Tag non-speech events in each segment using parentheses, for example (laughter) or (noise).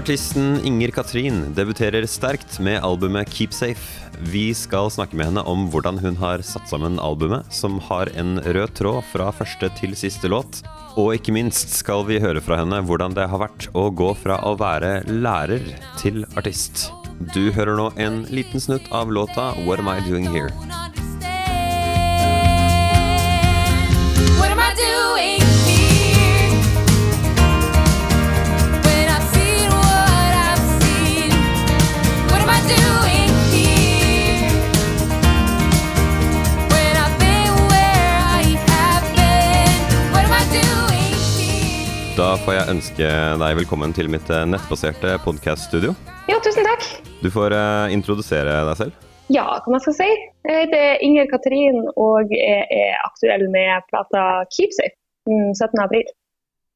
Artisten Inger Katrin debuterer sterkt med albumet Keep Safe. Vi skal snakke med henne om hvordan hun har satt sammen albumet, som har en rød tråd fra første til siste låt. Og ikke minst skal vi høre fra henne hvordan det har vært å gå fra å være lærer til artist. Du hører nå en liten snutt av låta What Am I Doing Here? What am I doing får jeg ønske deg velkommen til mitt eh, nettbaserte podkaststudio. Ja, tusen takk. Du får uh, introdusere deg selv. Ja, hva man skal si. Jeg heter Inger Katrin og jeg er aktuell med plata Keepsafe den 17. april.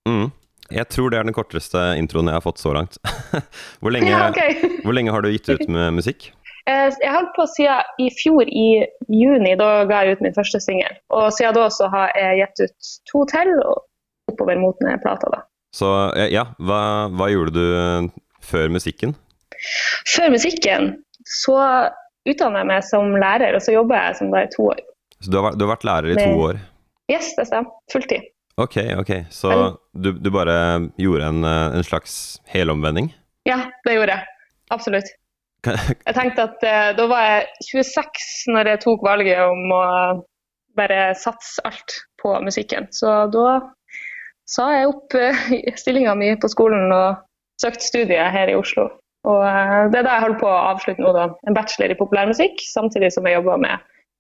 Mm. Jeg tror det er den korteste introen jeg har fått så langt. (laughs) hvor, lenge, Ja, okay. (laughs) hvor lenge har du gitt ut med musikk? Eh, Jeg har holdt på siden i fjor i juni, da ga jeg ut min første singel. Og siden da så har jeg gitt ut to til og oppover mot den plata. da. Så eh, ja, hva, hva gjorde du eh, før musikken? Før musikken så utdannet jeg meg som lærer, og så jobber jeg som da i to år. Så du har, du har vært lærer i to år? Yes, det stemmer. Fulltid. Ok, ok. Så du, du bare gjorde en, eh, en slags helomvending? Ja, det gjorde jeg. Absolutt. Jeg tenkte at eh, da var jeg 26 når jeg tok valget om å bare satse alt på musikken. Så da sa jeg opp (laughs) uh, stillinga mi på skolen og søkte studiet her i Oslo. Og eh, det er det jeg holder på å avslutte nå, da. En bachelor i populærmusikk, samtidig som jeg jobber med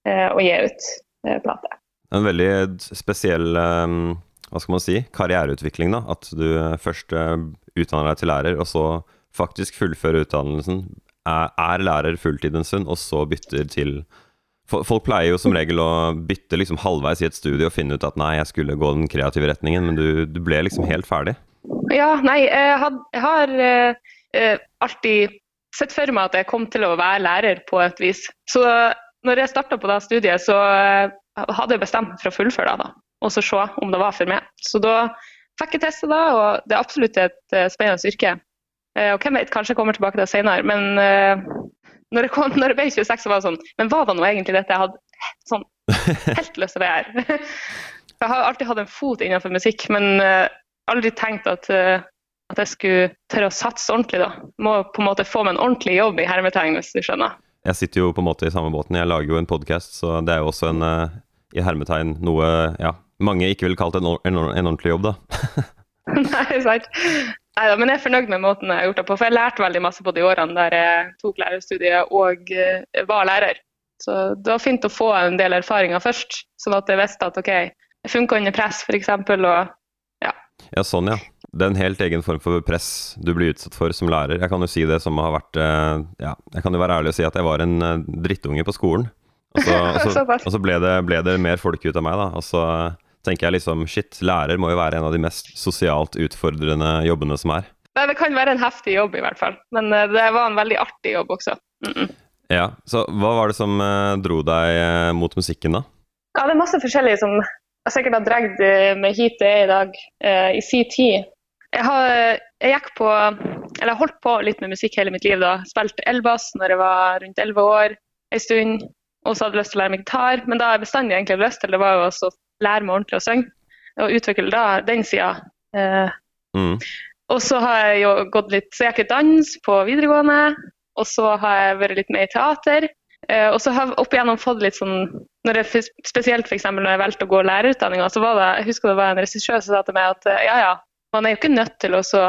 eh, å gi ut plate. En veldig spesiell eh, hva skal man si, karriereutvikling, da. At du eh, først eh, utdanner deg til lærer, og så faktisk fullfører utdannelsen, er, er lærer fulltid en stund, og så bytter til Fo- Folk pleier jo som regel å bytte liksom halvveis i et studie og finne ut at nei, jeg skulle gå den kreative retningen, men du, du ble liksom helt ferdig. Ja, nei, jeg, had, jeg har eh, eh, alltid sett for meg at jeg kom til å være lærer på et vis. Så når jeg starta på det studiet, så eh, hadde jeg bestemt meg for å fullføre det, da. Og så se om det var for meg. Så da fikk jeg teste det, og det er absolutt et eh, spennende yrke. Eh, og hvem vet, kanskje jeg kommer tilbake til det senere. Men eh, når, jeg kom, (laughs) når jeg ble 26, så var det sånn Men var det nå egentlig dette jeg hadde sånn (laughs) helt lyst til å gjøre? (laughs) jeg har alltid hatt en fot innenfor musikk, men eh, aldri tenkt at, at jeg skulle tørre å satse ordentlig. da. Må på en måte få meg en ordentlig jobb i hermetegn, hvis du skjønner. Jeg sitter jo på en måte i samme båten. Jeg lager jo en podkast, så det er jo også en i hermetegn noe ja, mange ikke ville kalt en, en, en ordentlig jobb, da. Nei, sant. Neida, men jeg er fornøyd med måten jeg har gjort det på. For jeg lærte veldig masse på de årene der jeg tok lærerstudiet og eh, var lærer. Så det var fint å få en del erfaringer først, sånn at jeg visste at OK, jeg funka under press, f.eks. Og Ja, sånn, ja. Det er en helt egen form for press du blir utsatt for som lærer. Jeg kan jo si det som har vært eh, Ja, jeg kan jo være ærlig og si at jeg var en eh, drittunge på skolen. Og så, (laughs) og så, og så ble, det, ble det mer folk ut av meg, da. Og så tenker jeg liksom shit, lærer må jo være en av de mest sosialt utfordrende jobbene som er. Nei, det kan være en heftig jobb, i hvert fall. Men eh, det var en veldig artig jobb også. Mm -mm. Ja, Så hva var det som eh, dro deg eh, mot musikken, da? Ja, det er masse forskjellig som jeg sikkert har dratt meg hit jeg er i dag, eh, i sin tid. Jeg har jeg gikk på, eller jeg holdt på litt med musikk hele mitt liv. da. Spilte elbass når jeg var rundt 11 år en stund. Og så hadde jeg lyst til å lære meg gitar. Men da jeg bestandig egentlig hadde lyst til, det var jo å lære meg ordentlig å synge. Og utvikle da, den sida. Eh, Mm. og så har jeg jo gått litt, så jeg gikk dans på videregående. Og så har jeg vært litt med i teater. Eh, og så har jeg opp igjennom fått litt sånn når jeg, Spesielt eksempel når jeg valgte å gå lærerutdanninga, så var det jeg husker det var en regissør som sa til meg at eh, ja, ja, man er jo ikke nødt til å så,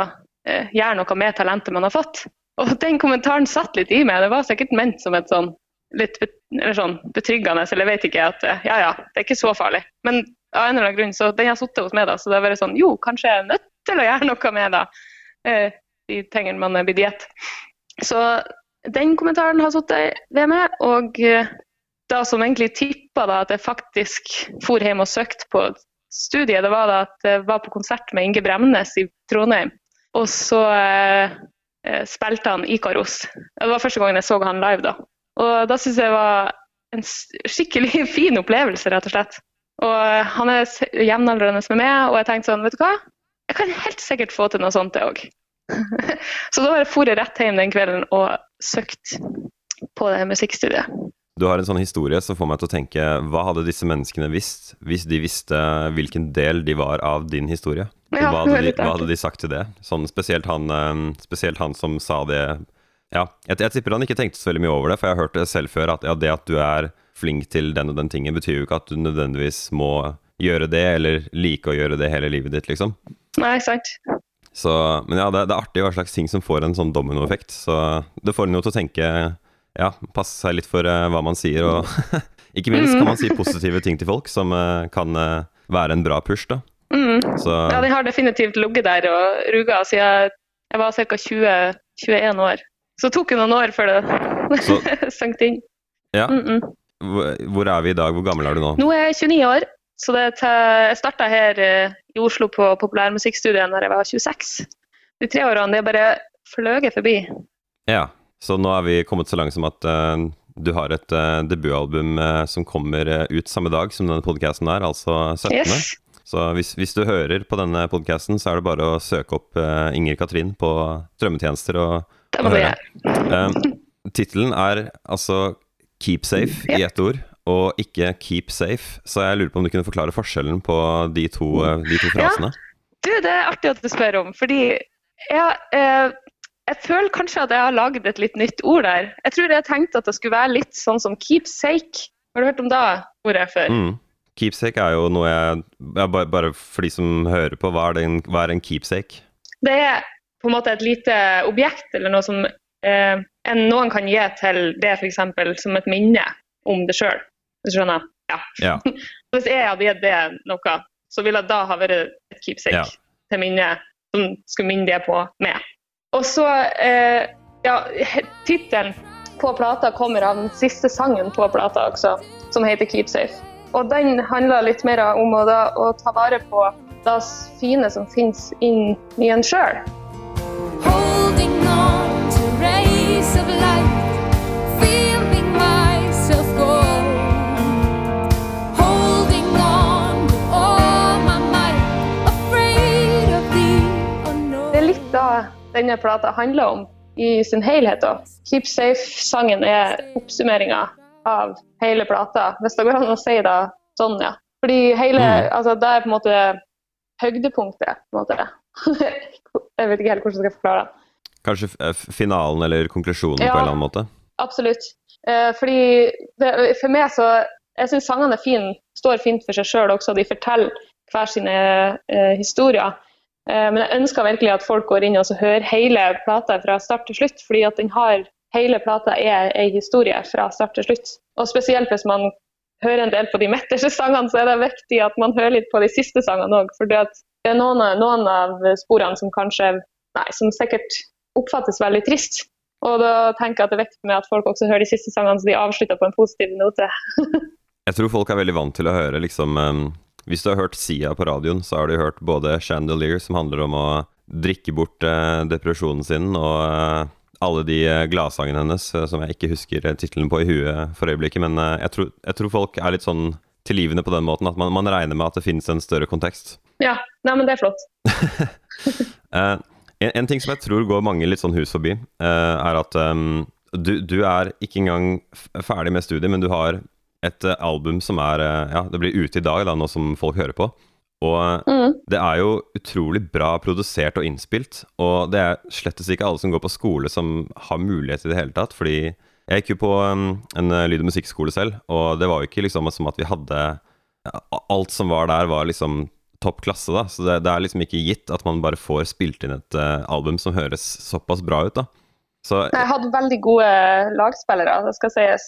eh, gjøre noe med talentet man har fått. Og den kommentaren satt litt i meg. Det var sikkert ment som et sånn litt eller sånn betryggende, eller vet ikke at ja, ja, det er ikke så farlig. Men av en eller annen grunn, så den har sittet hos meg, da. Så det har vært sånn jo, kanskje jeg er nødt til å gjøre noe med det. Eh, de tingene man er blitt gitt. Så den kommentaren har sittet ved meg, og eh, det som egentlig tippa da at jeg faktisk for hjem og søkte på studiet, det var da at jeg var på konsert med Inge Bremnes i Trondheim. Og så eh, eh, spilte han Ikaros. Det var første gangen jeg så han live da. Og da syns jeg det var en skikkelig (laughs) fin opplevelse, rett og slett. Og han er jevnaldrende med meg, og jeg tenkte sånn, vet du hva? Jeg kan helt sikkert få til noe sånt, jeg òg. (laughs) så da for jeg rett hjem den kvelden og søkte på det musikkstudiet. Du har en sånn historie som får meg til å tenke Hva hadde disse menneskene visst hvis de visste hvilken del de var av din historie? Ja, hva, hadde de, hva hadde de sagt til det? Sånn spesielt han, eh, spesielt han som sa det Ja, jeg, jeg tipper han ikke tenkte så veldig mye over det, for jeg har hørt det selv før, at ja, det at du er flink til den og den tingen, betyr jo ikke at du nødvendigvis må gjøre det, eller like å gjøre det hele livet ditt, liksom. Nei, sant. Så, men ja, det, det er artig hva slags ting som får en sånn dominoeffekt. Så det får en jo til å tenke Ja, passe seg litt for uh, hva man sier, og (laughs) ikke minst kan man si positive ting til folk som uh, kan uh, være en bra push, da. Mm. Så Ja, den har definitivt ligget der og ruga siden jeg var ca. 20-21 år. Så det tok jo noen år før det Så- (laughs) sank inn. ja, Mm -mm. hvor er vi i dag? Hvor gammel er du nå? Nå er jeg 29 år, så det til, jeg starta her eh, i Oslo på populærmusikkstudiet da jeg var 26. De tre årene det bare fløyet forbi. Ja, så nå er vi kommet så langt som at uh, du har et uh, debutalbum uh, som kommer ut samme dag som denne podcasten er, altså 17. Yes. Så hvis, hvis du hører på denne podcasten, så er det bare å søke opp Inger Katrin på strømmetjenester og Det du gjøre. Um, Tittelen er altså 'Keep Safe' i ett ord, og ikke 'Keep Safe'. Så jeg lurer på om du kunne forklare forskjellen på de to, eh, de to Ja. Du, det er artig at du spør om, fordi jeg, eh, jeg føler kanskje at jeg har laget et litt nytt ord der. Jeg tror jeg tenkte at det skulle være litt sånn som 'keepsake'. Har du hørt om det ordet før? Mm. Keepsake er jo noe jeg ja, bare, bare for de som hører på, hva er, det en, hva er en keepsake? Det er på en måte et lite objekt eller noe som eh, en, noen kan gi til det f.eks. som et minne om det sjøl. Hvis du skjønner? Ja. Ja. (laughs) Hvis jeg hadde gitt det noe, så ville det da ha vært et keepsake Ja. til minne som skulle minne det på meg. Og så eh, Ja, tittelen på plata kommer av den siste sangen på plata også, som heter 'Keep Safe'. Og den handler litt mer om å, da, å ta vare på det fine som finnes inni en sjøl. Denne plata handler om i sin helhet. da. Keep Safe-sangen er oppsummeringa av hele plata, hvis det går an å si det sånn, ja. Fordi hele, Mm. altså det er på en måte høydepunktet, på en måte. (laughs) jeg vet ikke helt hvordan jeg skal forklare det. Kanskje f- finalen eller konklusjonen Ja. på en eller annen måte? Absolutt. Eh, fordi det, for meg så Jeg syns sangene er fine, står fint for seg sjøl også. De forteller hver sine eh, historier. Eh, men jeg ønsker virkelig at folk går inn og så hører hele plata fra start til slutt. fordi at den har Hele plata er ei historie fra start til slutt. Og spesielt hvis man hører en del på de midterste sangene, så er det viktig at man hører litt på de siste sangene òg. For det er noen, av- noen av sporene som kanskje Nei, som sikkert oppfattes veldig trist. Og da tenker jeg at det er viktig med at folk også hører de siste sangene, så de avslutter på en positiv note. (laughs) Jeg tror folk er veldig vant til å høre liksom um, Hvis du har hørt Sia på radioen, så har du hørt både 'Chandelier', som handler om å drikke bort uh, depresjonen sin, og uh, alle de eh, gladsangene hennes, som jeg ikke husker tittelen på i huet for øyeblikket. Men jeg, tror, jeg tror folk er litt sånn tilgivende på den måten at man, man regner med at det finnes en større kontekst. Ja, nei, men det er flott. (laughs) (laughs) En, en ting som jeg tror går mange litt sånn hus forbi, uh, er at um, du, du er ikke engang ferdig med studiet, men du har et eh, album som er uh, Ja, det blir ute i dag, da, nå som folk hører på. Og Mm. det er jo utrolig bra produsert og innspilt, og det er slettes ikke alle som går på skole som har mulighet i det hele tatt, fordi jeg gikk jo på um, en lyd- og musikkskole selv, og det var jo ikke liksom som at vi hadde ja, Alt som var der, var liksom topp klasse, da. Så det, det er liksom ikke gitt at man bare får spilt inn et uh, album som høres såpass bra ut, da. Så Jeg hadde veldig gode lagspillere, det skal sies.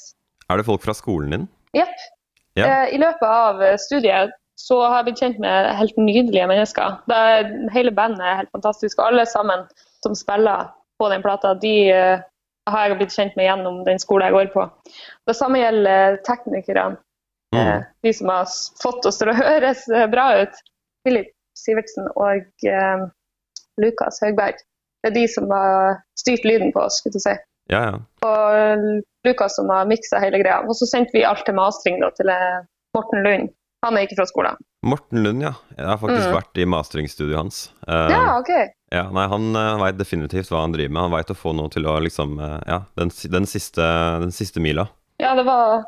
er det folk fra skolen din? Jepp. Ja. Eh, I løpet av eh, studiet så har jeg blitt kjent med helt nydelige mennesker. Det er, hele bandet er helt fantastisk, og alle sammen som spiller på den plata, de eh, har jeg blitt kjent med gjennom den skolen jeg går på. Det samme gjelder teknikerne. Mm. Eh, de som har fått oss til å (laughs) høres bra ut. Philip Sivertsen og eh, Lukas Høgberg. Det er de som har styrt lyden på oss, skulle du si. Ja, ja. Og Lukas som har miksa hele greia. Og så sendte vi alt til mastring da, til eh, Morten Lund. Han er ikke fra skolen. Morten Lund, ja. Jeg har faktisk Mm. vært i masteringstudioet hans. Uh, Ja, ok. ja, nei, han uh, veit definitivt hva han driver med. Han veit å få noe til å liksom uh, Ja, den, den, siste, den siste mila. Ja, det var,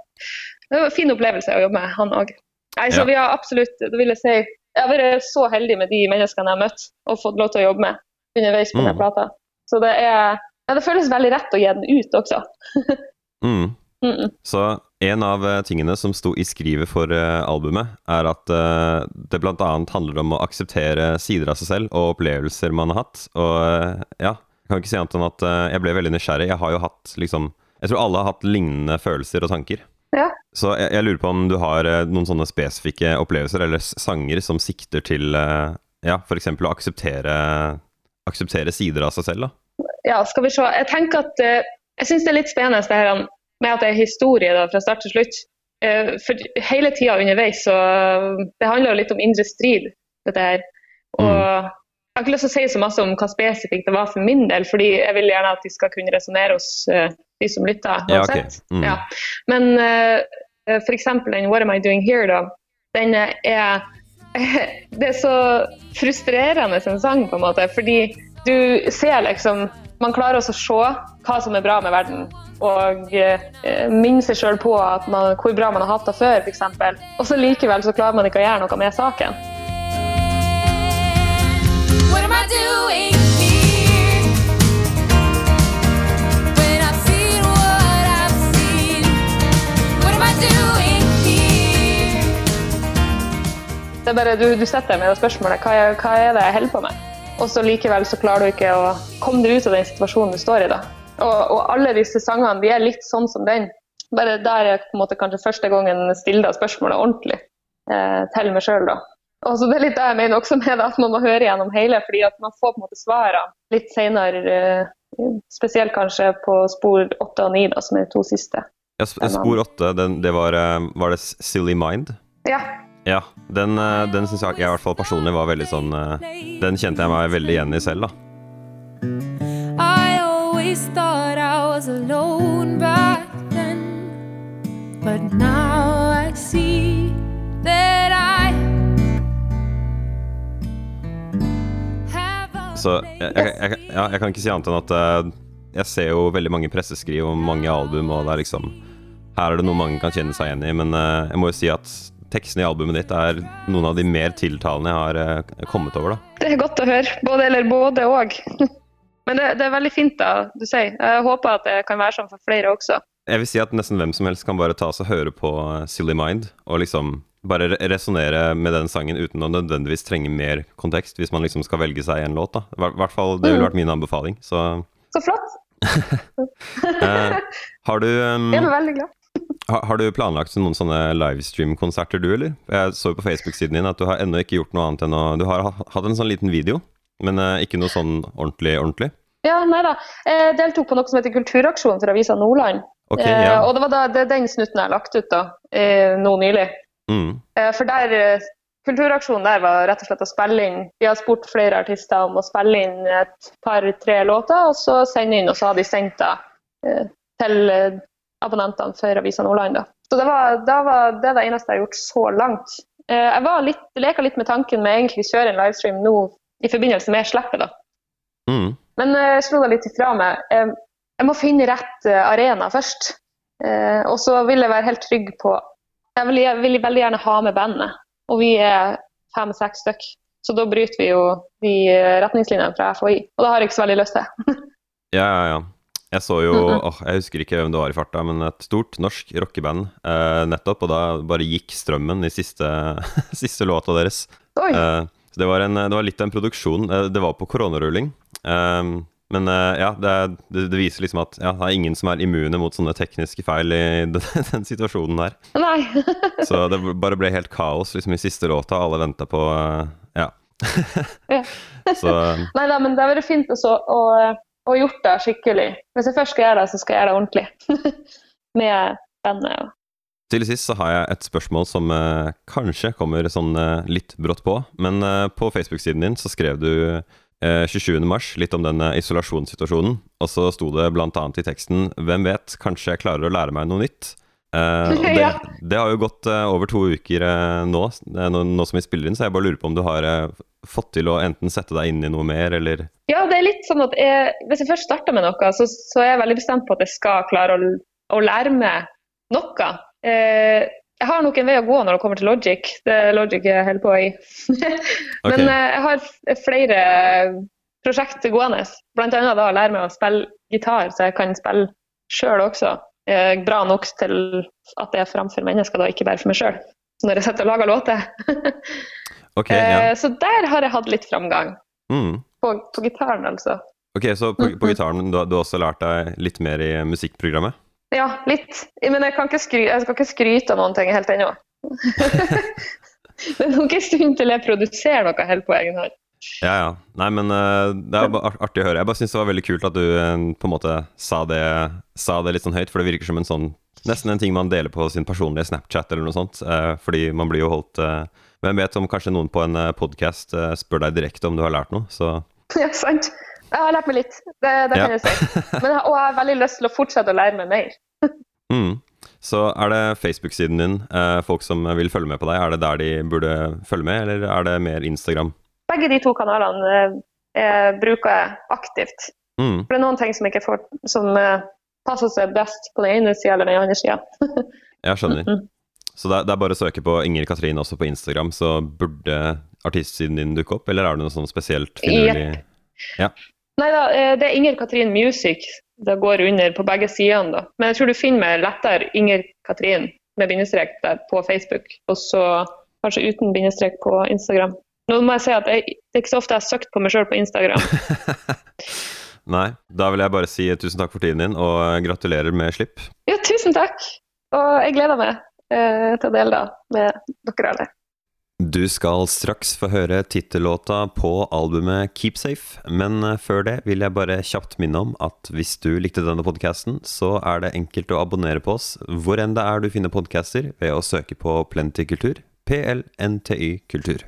det var en fin opplevelse å jobbe med han òg. Nei, så Ja. vi har absolutt, det vil jeg si, jeg har vært så heldig med de menneskene jeg har møtt og fått lov til å jobbe med underveis på Mm. denne plata. Så det er ja, det føles veldig rett å gi den ut også. (laughs) Mm. (laughs) Mm -mm. Så en av eh, tingene som sto i skrivet for eh, albumet, er at uh, det bl.a. handler om å akseptere sider av seg selv og opplevelser man har hatt. Og uh, ja, jeg kan ikke si annet enn at jeg ble veldig nysgjerrig. Jeg har jo hatt liksom Jeg tror alle har hatt lignende følelser og tanker. Ja. Så jeg, jeg lurer på om du har eh, noen sånne spesifikke opplevelser eller sanger som sikter til eh, ja, f.eks. å akseptere, akseptere sider av seg selv, da. Ja, skal vi se. Jeg tenker at eh, jeg syns det er litt spennende det her med at det er historie da, fra start til slutt. For hele tida underveis så Det handler jo litt om indre strid, dette her. Og Mm. jeg har ikke lyst til å si så masse om hva spesifikt det var for min del, fordi jeg vil gjerne at de skal kunne resonnere hos de som lytter. Ja, okay. Mm. Ja. Men uh, f.eks. den 'What Am I Doing Here', da. Den eh, er (laughs) Det er så frustrerende en sang, på en måte. Fordi du ser liksom Man klarer også å se hva som er bra med verden. Og eh, minne seg sjøl på at man, hvor bra man har hatt det før, f.eks. Og så likevel så klarer man ikke å gjøre noe med saken. What am I doing Det er bare, du, du setter deg med det spørsmålet hva er, hva er det jeg holder på med? Og så likevel så klarer du ikke å komme deg ut av den situasjonen du står i. da. Og, og alle disse sangene de er litt sånn som den. Bare der er på en måte kanskje første gangen stiller spørsmålet ordentlig eh, til meg sjøl. Det er litt det jeg mener også med det, at man må høre gjennom hele, fordi at man får på en måte svarene litt senere. Eh, spesielt kanskje på spor åtte og ni, som er de to siste. Ja, spor åtte, det var, eh, var det Silly Mind? Ja, Ja, den, eh, den syns jeg, jeg i hvert fall personlig var veldig sånn eh, Den kjente jeg meg veldig igjen i selv, da. I always thought I was alone back then. But now I see that I Så jeg, jeg, ja, jeg kan ikke si annet enn at eh, jeg ser jo veldig mange presseskriv om mange album, og det er liksom Her er det noe mange kan kjenne seg igjen i, men jeg må jo si at tekstene i albumet ditt er noen av de mer tiltalende jeg har eh, kommet over, da. Det er godt å høre. Både eller både òg. (laughs) Men det, det er veldig fint, da, du sier. Jeg håper at det kan være sånn for flere også. Jeg vil si at nesten hvem som helst kan bare ta seg og høre på eh, Silly Mind, og liksom bare re- resonnere med den sangen uten å nødvendigvis trenge mer kontekst, hvis man liksom skal velge seg en låt, da. I hvert fall, det ville vært min anbefaling. Så Så flott. (laughs) eh, har du (laughs) um, Jeg er veldig glad. Har, har du planlagt noen sånne livestream-konserter, du, eller? Jeg så jo på Facebook-siden din at du har ennå ikke gjort noe annet enn å Du har hatt en sånn liten video, men eh, ikke noe sånn ordentlig, ordentlig? Ja, nei da. Jeg deltok på noe som heter Kulturaksjon for Avisa Nordland. Ok, Eh, og det var da, det er den snutten jeg har lagt ut da, eh, nå nylig. Mm. Eh, for der, eh, Kulturaksjonen der var rett og slett å spille inn Vi har spurt flere artister om å spille inn et par-tre låter, og så sende inn, og så har de sendt det eh, til eh, abonnentene for Avisa Nordland. Da. Så det var, det var det det eneste jeg har gjort så langt. Eh, jeg var litt, leka litt med tanken med egentlig kjøre en livestream nå i forbindelse med slippet. da. Mm. Men eh, jeg slo det litt ifra meg. Eh, Jeg må finne rett arena først. Og så vil jeg være helt trygg på Jeg vil, jeg vil veldig gjerne ha med bandet. Og vi er fem-seks stykk. Så da bryter vi jo de retningslinjene fra FHI. Og det har jeg ikke så veldig lyst til. (laughs) Ja, ja, ja. Jeg så jo åh, Jeg husker ikke hvem det var i farta, men et stort norsk rockeband eh, nettopp. Og da bare gikk strømmen i siste, (laughs) siste låta deres. Eh, så det var, en, det var litt av en produksjon. Eh, det var på koronarulling. Eh, men eh, ja, det, det, viser liksom at ja, det er ingen som er immune mot sånne tekniske feil i (laughs) den, den situasjonen der. Nei. (laughs) Så det bare ble helt kaos liksom i siste låta. Alle venta på eh, Ja. Så Nei da, men det har vært fint også å, å gjort det skikkelig. Hvis jeg først skal gjøre det, så skal jeg gjøre det ordentlig. (laughs) med bandet. til sist så har jeg et spørsmål som eh, kanskje kommer sånn eh, litt brått på. Men eh, på Facebook-siden din så skrev du eh, 27. mars litt om den eh, isolasjonssituasjonen. Og så sto det annet i teksten Hvem vet, kanskje jeg klarer å lære meg noe nytt. Og (laughs) det, Ja. det har jo gått uh, over to uker uh, nå, nå, nå som vi spiller inn, så jeg bare lurer på om du har fått til å enten sette deg inn i noe mer, eller Ja, det er litt sånn at jeg, hvis jeg først starter med noe, så, så er jeg veldig bestemt på at jeg skal klare å, å lære meg noe. Jeg har nok en vei å gå når det kommer til Logic. Det er Logic jeg holder på i. (laughs) Men okay. jeg har flere prosjekter gående. Annet da å lære meg å spille gitar, så jeg kan spille sjøl også. Eh, bra nok til at det er framfor mennesker, da, ikke bare for meg sjøl. Når jeg sitter og lager låter. (laughs) okay, ja. Eh, så der har jeg hatt litt framgang. Mm. På, på gitaren, altså. Ok, så på, på gitaren, du, du har også lært deg litt mer i musikkprogrammet? Ja, litt. Men jeg, kan ikke skry jeg skal ikke skryte av noen ting helt ennå. (laughs) (laughs) det er nok en stund til jeg produserer noe helt på egen hånd. Ja, ja. Nei, men uh, det er bare artig å høre. Jeg bare syns det var veldig kult at du uh, på en måte sa det, sa det litt sånn høyt, for det virker som en sånn Nesten en ting man deler på sin personlige Snapchat eller noe sånt. Uh, fordi man blir jo holdt Hvem vet om kanskje noen på en podkast spør deg direkte om du har lært noe, så (laughs) Ja, sant. Jeg har lært meg litt, det, det kan Ja. jeg si. Men, og jeg har veldig lyst til å fortsette å lære meg mer. (laughs) mm. Så er det Facebook-siden din, folk som vil følge med på deg, er det der de burde følge med, eller er det mer Instagram? Begge de to kanalene eh, eh, bruker jeg aktivt. Mm. For det er noen ting som ikke får, som eh, passer seg best på den ene sida eller den andre sida. (laughs) Jeg skjønner. Mm. Så det er, det er bare å søke på Inger Katrin også på Instagram, så burde artistsiden din dukke opp, eller er det noe sånn spesielt finurlig? Nei da, eh, det er Inger Katrin Music det går under på begge sidene. da. Men jeg tror du finner meg lettere Inger Katrin med bindestrek der på Facebook, og så kanskje uten bindestrek på Instagram. Nå må jeg si at jeg, Det er ikke så ofte jeg har søkt på meg sjøl på Instagram. (laughs) Nei, da vil jeg bare si tusen takk for tiden din, og gratulerer med slipp. Ja, tusen takk! Og jeg gleder meg eh, til å dele det med dere alle. Du skal straks få høre tittellåta på albumet Keep Safe, men eh, før det vil jeg bare kjapt minne om at hvis du likte denne podkasten, så er det enkelt å abonnere på oss hvor enn det er du finner podcaster, ved å søke på Plenty Kultur. PLNTY Kultur.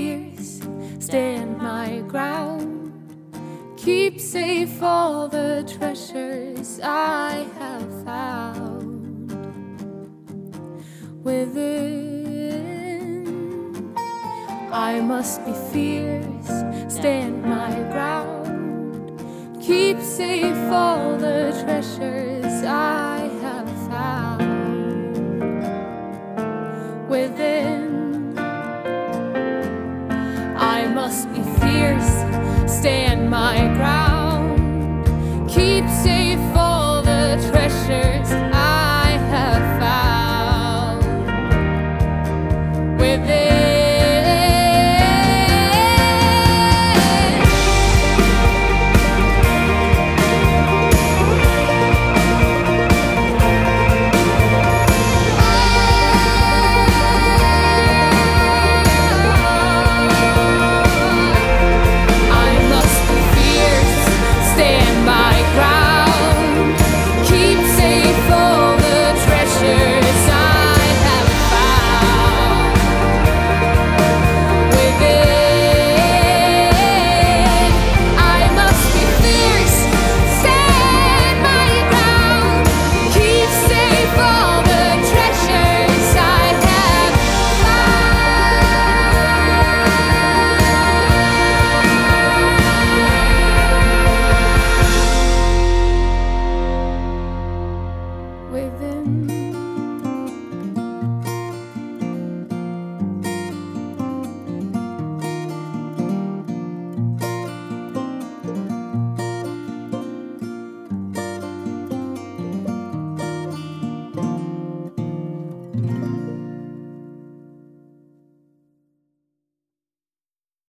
years, stand my ground, keep safe all the treasures I have found within. I must be fierce, stand my ground, keep safe all the treasures I have found within. must be fierce, stand my ground.